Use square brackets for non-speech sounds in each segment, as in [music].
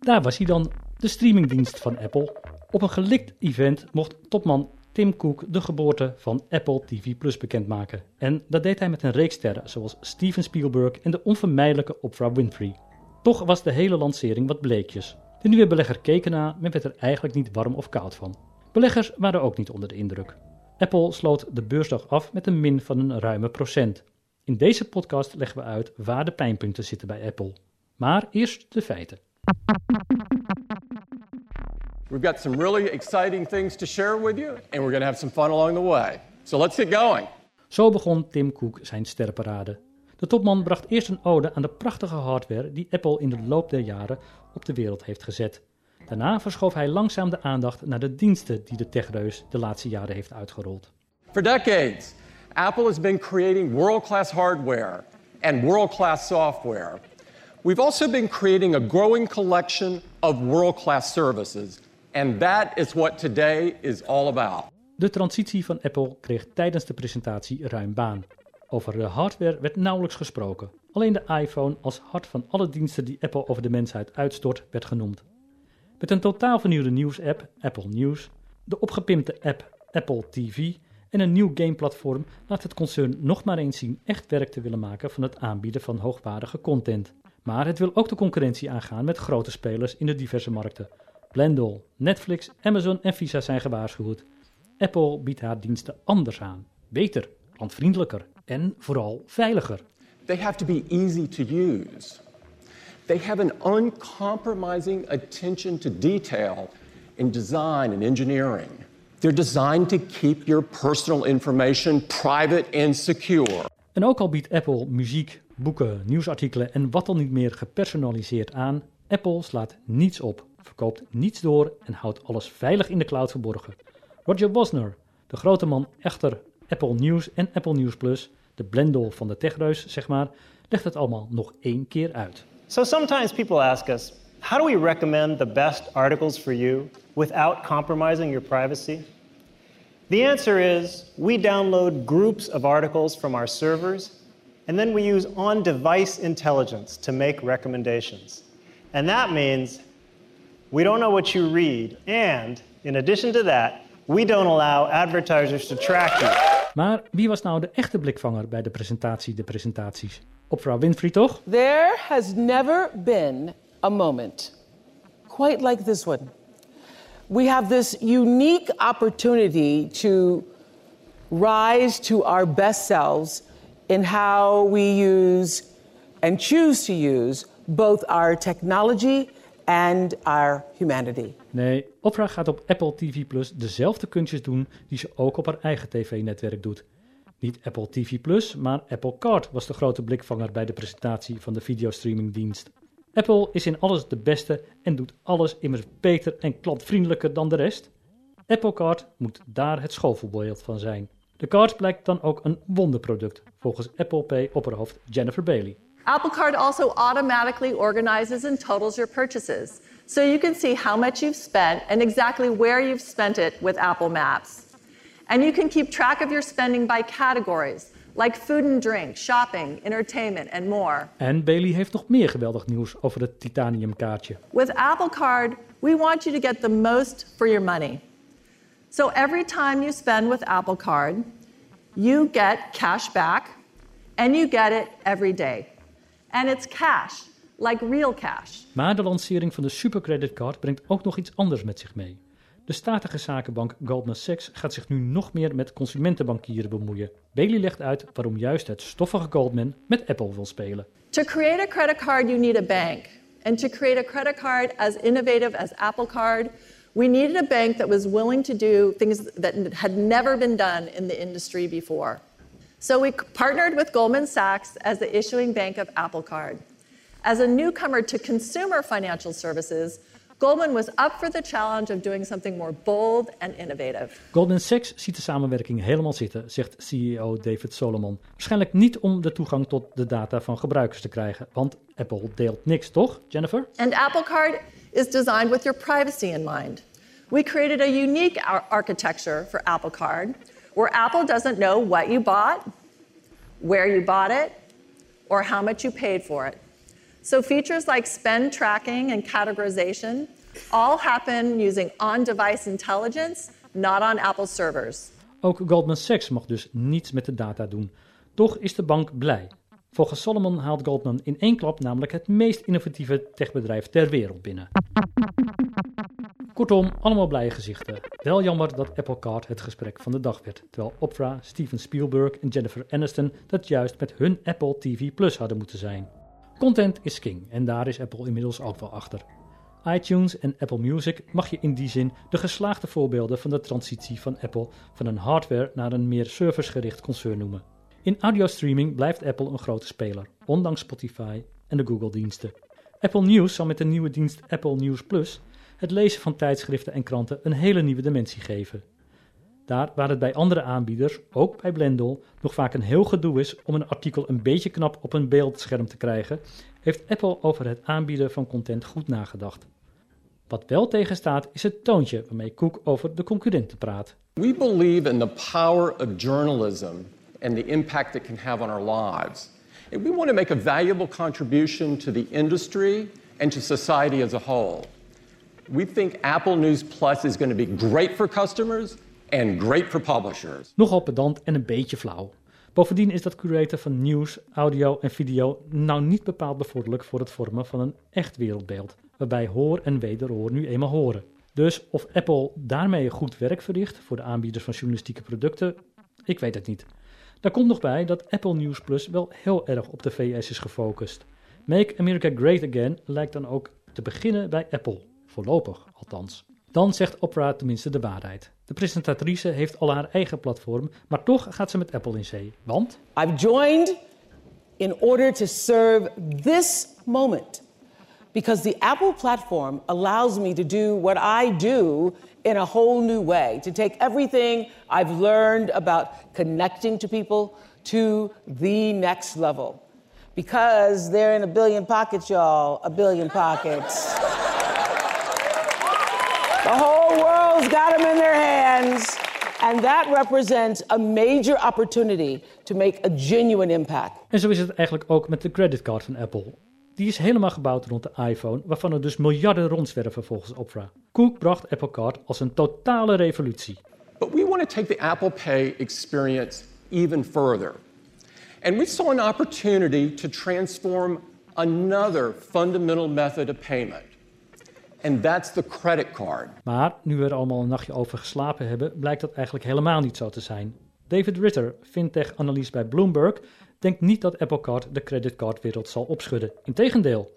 Daar was hij dan, de streamingdienst van Apple. Op een gelikt event mocht topman Tim Cook de geboorte van Apple TV Plus bekendmaken. En dat deed hij met een reeks sterren zoals Steven Spielberg en de onvermijdelijke Oprah Winfrey. Toch was de hele lancering wat bleekjes. De nieuwe belegger keek erna, men werd er eigenlijk niet warm of koud van. Beleggers waren ook niet onder de indruk. Apple sloot de beursdag af met een min van een ruime procent. In deze podcast leggen we uit waar de pijnpunten zitten bij Apple. Maar eerst de feiten. We've got some really exciting things to share with you, and we're going to have some fun along the way. So let's get going. Zo begon Tim Cook zijn sterrenparade. De topman bracht eerst een ode aan de prachtige hardware die Apple in de loop der jaren op de wereld heeft gezet. Daarna verschoof hij langzaam de aandacht naar de diensten die de techreus de laatste jaren heeft uitgerold. For decades, Apple has been creating world class hardware and world class software. We've also been creating a growing collection of world class services, and that is what today is all about. De transitie van Apple kreeg tijdens de presentatie ruim baan. Over de hardware werd nauwelijks gesproken. Alleen de iPhone als hart van alle diensten die Apple over de mensheid uitstort werd genoemd. Met een totaal vernieuwde nieuws-app, Apple News, de opgepimpte app Apple TV en een nieuw gameplatform laat het concern nog maar eens zien echt werk te willen maken van het aanbieden van hoogwaardige content. Maar het wil ook de concurrentie aangaan met grote spelers in de diverse markten. Blendel, Netflix, Amazon en Visa zijn gewaarschuwd. Apple biedt haar diensten anders aan. Beter, klantvriendelijker en vooral veiliger. They have to be easy to use. They have an uncompromising attention to detail in design and engineering. They're designed to keep your personal information private and secure. En ook al biedt Apple muziek, boeken, nieuwsartikelen en wat dan niet meer gepersonaliseerd aan, Apple slaat niets op, verkoopt niets door en houdt alles veilig in de cloud verborgen. Roger Wozner, de grote man echter Apple News en Apple News Plus, de blendel van de techreus zeg maar, legt het allemaal nog één keer uit. So sometimes people ask us, how do we recommend the best articles for you without compromising your privacy? The answer is we download groups of articles from our servers, and then we use on device intelligence to make recommendations. And that means we don't know what you read, and in addition to that, we don't allow advertisers to track you. Maar wie was nou de echte blikvanger bij de presentatie de presentaties? Oprah Winfrey toch? There has never been a moment quite like this one. We have this unique opportunity to rise to our best selves in how we use and choose to use both our technology and our humanity. Nee, Oprah gaat op Apple TV Plus dezelfde kunstjes doen die ze ook op haar eigen tv-netwerk doet. Niet Apple TV Plus, maar Apple Card was de grote blikvanger bij de presentatie van de videostreamingdienst. Apple is in alles de beste en doet alles immers beter en klantvriendelijker dan de rest. Apple Card moet daar het schoolvoorbeeld van zijn. De card blijkt dan ook een wonderproduct, volgens Apple Pay opperhoofd Jennifer Bailey. Apple Card also automatically organizes and totals your purchases, so you can see how much you've spent and exactly where you've spent it with Apple Maps. And you can keep track of your spending by categories, like food and drink, shopping, entertainment, and more. En Bailey heeft nog meer geweldig nieuws over het titanium kaartje. With Apple Card, we want you to get the most for your money. So every time you spend with Apple Card, you get cash back, and you get it every day. And it's cash, like real cash. Maar de lancering van de Supercredit Card brengt ook nog iets anders met zich mee. De statige zakenbank Goldman Sachs gaat zich nu nog meer met consumentenbankieren bemoeien. Bailey legt uit waarom juist het stoffige Goldman met Apple wil spelen. To create a credit card, you need a bank. And to create a credit card as innovative as Apple Card, we needed a bank that was willing to do things that had never been done in the industry before. So we partnered with Goldman Sachs as the issuing bank of Apple Card. As a newcomer to consumer financial services, Goldman was up for the challenge of doing something more bold and innovative. Goldman Sachs ziet de samenwerking helemaal zitten, zegt CEO David Solomon. Waarschijnlijk niet om de toegang tot de data van gebruikers te krijgen, want Apple deelt niks, toch, Jennifer? And Apple Card is designed with your privacy in mind. We created a unique ar- architecture for Apple Card where Apple doesn't know what you bought, where you bought it, or how much you paid for it. So features like spend tracking and categorization all happen using on-device intelligence, not on Apple servers. Ook Goldman Sachs mag dus niets met de data doen. Toch is de bank blij. Volgens Solomon haalt Goldman in één klap namelijk het meest innovatieve techbedrijf ter wereld binnen. Kortom, allemaal blije gezichten. Wel jammer dat Apple Card het gesprek van de dag werd, terwijl Oprah, Steven Spielberg en Jennifer Aniston dat juist met hun Apple TV Plus hadden moeten zijn. Content is king en daar is Apple inmiddels ook wel achter. iTunes en Apple Music mag je in die zin de geslaagde voorbeelden van de transitie van Apple van een hardware naar een meer servicegericht concern noemen. In audiostreaming blijft Apple een grote speler, ondanks Spotify en de Google-diensten. Apple News zal met de nieuwe dienst Apple News Plus het lezen van tijdschriften en kranten een hele nieuwe dimensie geven. Daar waar het bij andere aanbieders, ook bij Blendel, nog vaak een heel gedoe is om een artikel een beetje knap op een beeldscherm te krijgen, heeft Apple over het aanbieden van content goed nagedacht. Wat wel tegenstaat is het toontje waarmee Cook over de concurrenten praat. We believe in the power of journalism and the impact it can have on our lives. And we want to make a valuable contribution to the industry and to society as a whole. We think Apple News Plus is going to be great for customers and great for publishers. Nogal pedant en een beetje flauw. Bovendien is dat curator van nieuws, audio en video nou niet bepaald bevorderlijk voor het vormen van een echt wereldbeeld, waarbij hoor en wederhoor nu eenmaal horen. Dus of Apple daarmee goed werk verricht voor de aanbieders van journalistieke producten, ik weet het niet. Daar komt nog bij dat Apple News Plus wel heel erg op de VS is gefocust. Make America Great Again lijkt dan ook te beginnen bij Apple, voorlopig althans. Dan zegt Oprah tenminste de waarheid. De presentatrice heeft al haar eigen platform, maar toch gaat ze met Apple in zee. Want I've joined in order to serve this moment because the Apple platform allows me to do what I do in a whole new way, to take everything I've learned about connecting to people to the next level. Because they're in a billion pockets, y'all, a billion pockets. [laughs] The whole got them in their hands. And that represents a major opportunity to make a genuine impact. En zo is het eigenlijk ook met de creditcard van Apple. Die is helemaal gebouwd rond de iPhone, waarvan er dus miljarden rondzwerven volgens Oprah. Cook bracht Apple Card als een totale revolutie. But we want to take the Apple Pay experience even further. And we saw an opportunity to transform another fundamental method of payment. And that's the credit card. Maar nu we er allemaal een nachtje over geslapen hebben, blijkt dat eigenlijk helemaal niet zo te zijn. David Ritter, fintech-analyst bij Bloomberg, denkt niet dat Apple Card de creditcardwereld zal opschudden. Integendeel.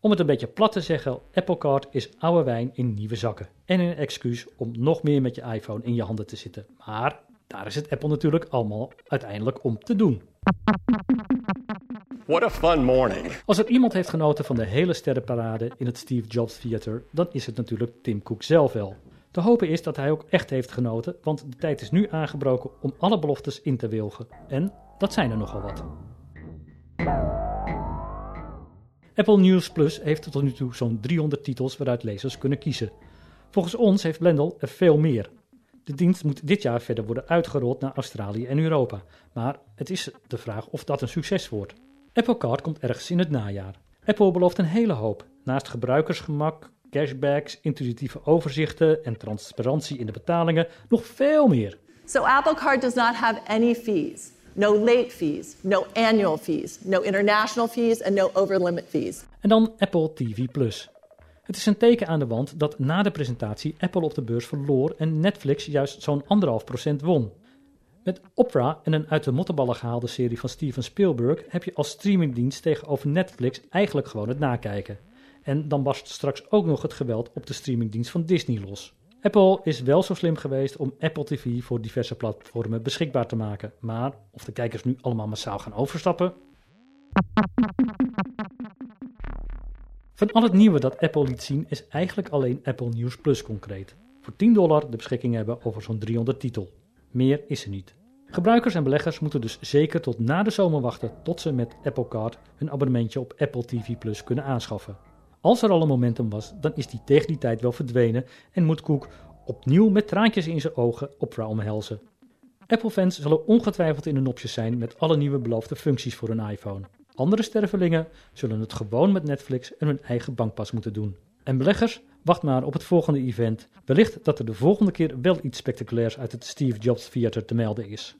Om het een beetje plat te zeggen, Apple Card is oude wijn in nieuwe zakken. En een excuus om nog meer met je iPhone in je handen te zitten. Maar daar is het Apple natuurlijk allemaal uiteindelijk om te doen. What a fun morning. Als er iemand heeft genoten van de hele sterrenparade in het Steve Jobs Theater, dan is het natuurlijk Tim Cook zelf wel. Te hopen is dat hij ook echt heeft genoten, want de tijd is nu aangebroken om alle beloftes in te wilgen. En dat zijn er nogal wat. Apple News Plus heeft tot nu toe zo'n 300 titels waaruit lezers kunnen kiezen. Volgens ons heeft Blendel er veel meer. De dienst moet dit jaar verder worden uitgerold naar Australië en Europa. Maar het is de vraag of dat een succes wordt. Apple Card komt ergens in het najaar. Apple belooft een hele hoop. Naast gebruikersgemak, cashbacks, intuïtieve overzichten en transparantie in de betalingen nog veel meer. So Apple Card does not have any fees. No late fees, no annual fees, no international fees and no overlimit fees. En dan Apple TV Plus. Het is een teken aan de wand dat na de presentatie Apple op de beurs verloor en Netflix juist zo'n anderhalf procent won. Met Opera en een uit de mottenballen gehaalde serie van Steven Spielberg heb je als streamingdienst tegenover Netflix eigenlijk gewoon het nakijken. En dan barst straks ook nog het geweld op de streamingdienst van Disney los. Apple is wel zo slim geweest om Apple TV voor diverse platformen beschikbaar te maken. Maar of de kijkers nu allemaal massaal gaan overstappen? Van al het nieuwe dat Apple liet zien is eigenlijk alleen Apple News Plus concreet. Voor 10 dollar de beschikking hebben over zo'n 300 titel. Meer is er niet. Gebruikers en beleggers moeten dus zeker tot na de zomer wachten tot ze met Apple Card hun abonnementje op Apple TV Plus kunnen aanschaffen. Als er al een momentum was, dan is die tegen die tijd wel verdwenen en moet Cook opnieuw met traantjes in zijn ogen Opera omhelzen. Apple-fans zullen ongetwijfeld in de nopjes zijn met alle nieuwe beloofde functies voor hun iPhone. andere stervelingen zullen het gewoon met Netflix en hun eigen bankpas moeten doen. En beleggers, wacht maar op het volgende event. Wellicht dat er de volgende keer wel iets spectaculairs uit het Steve Jobs Theater te melden is.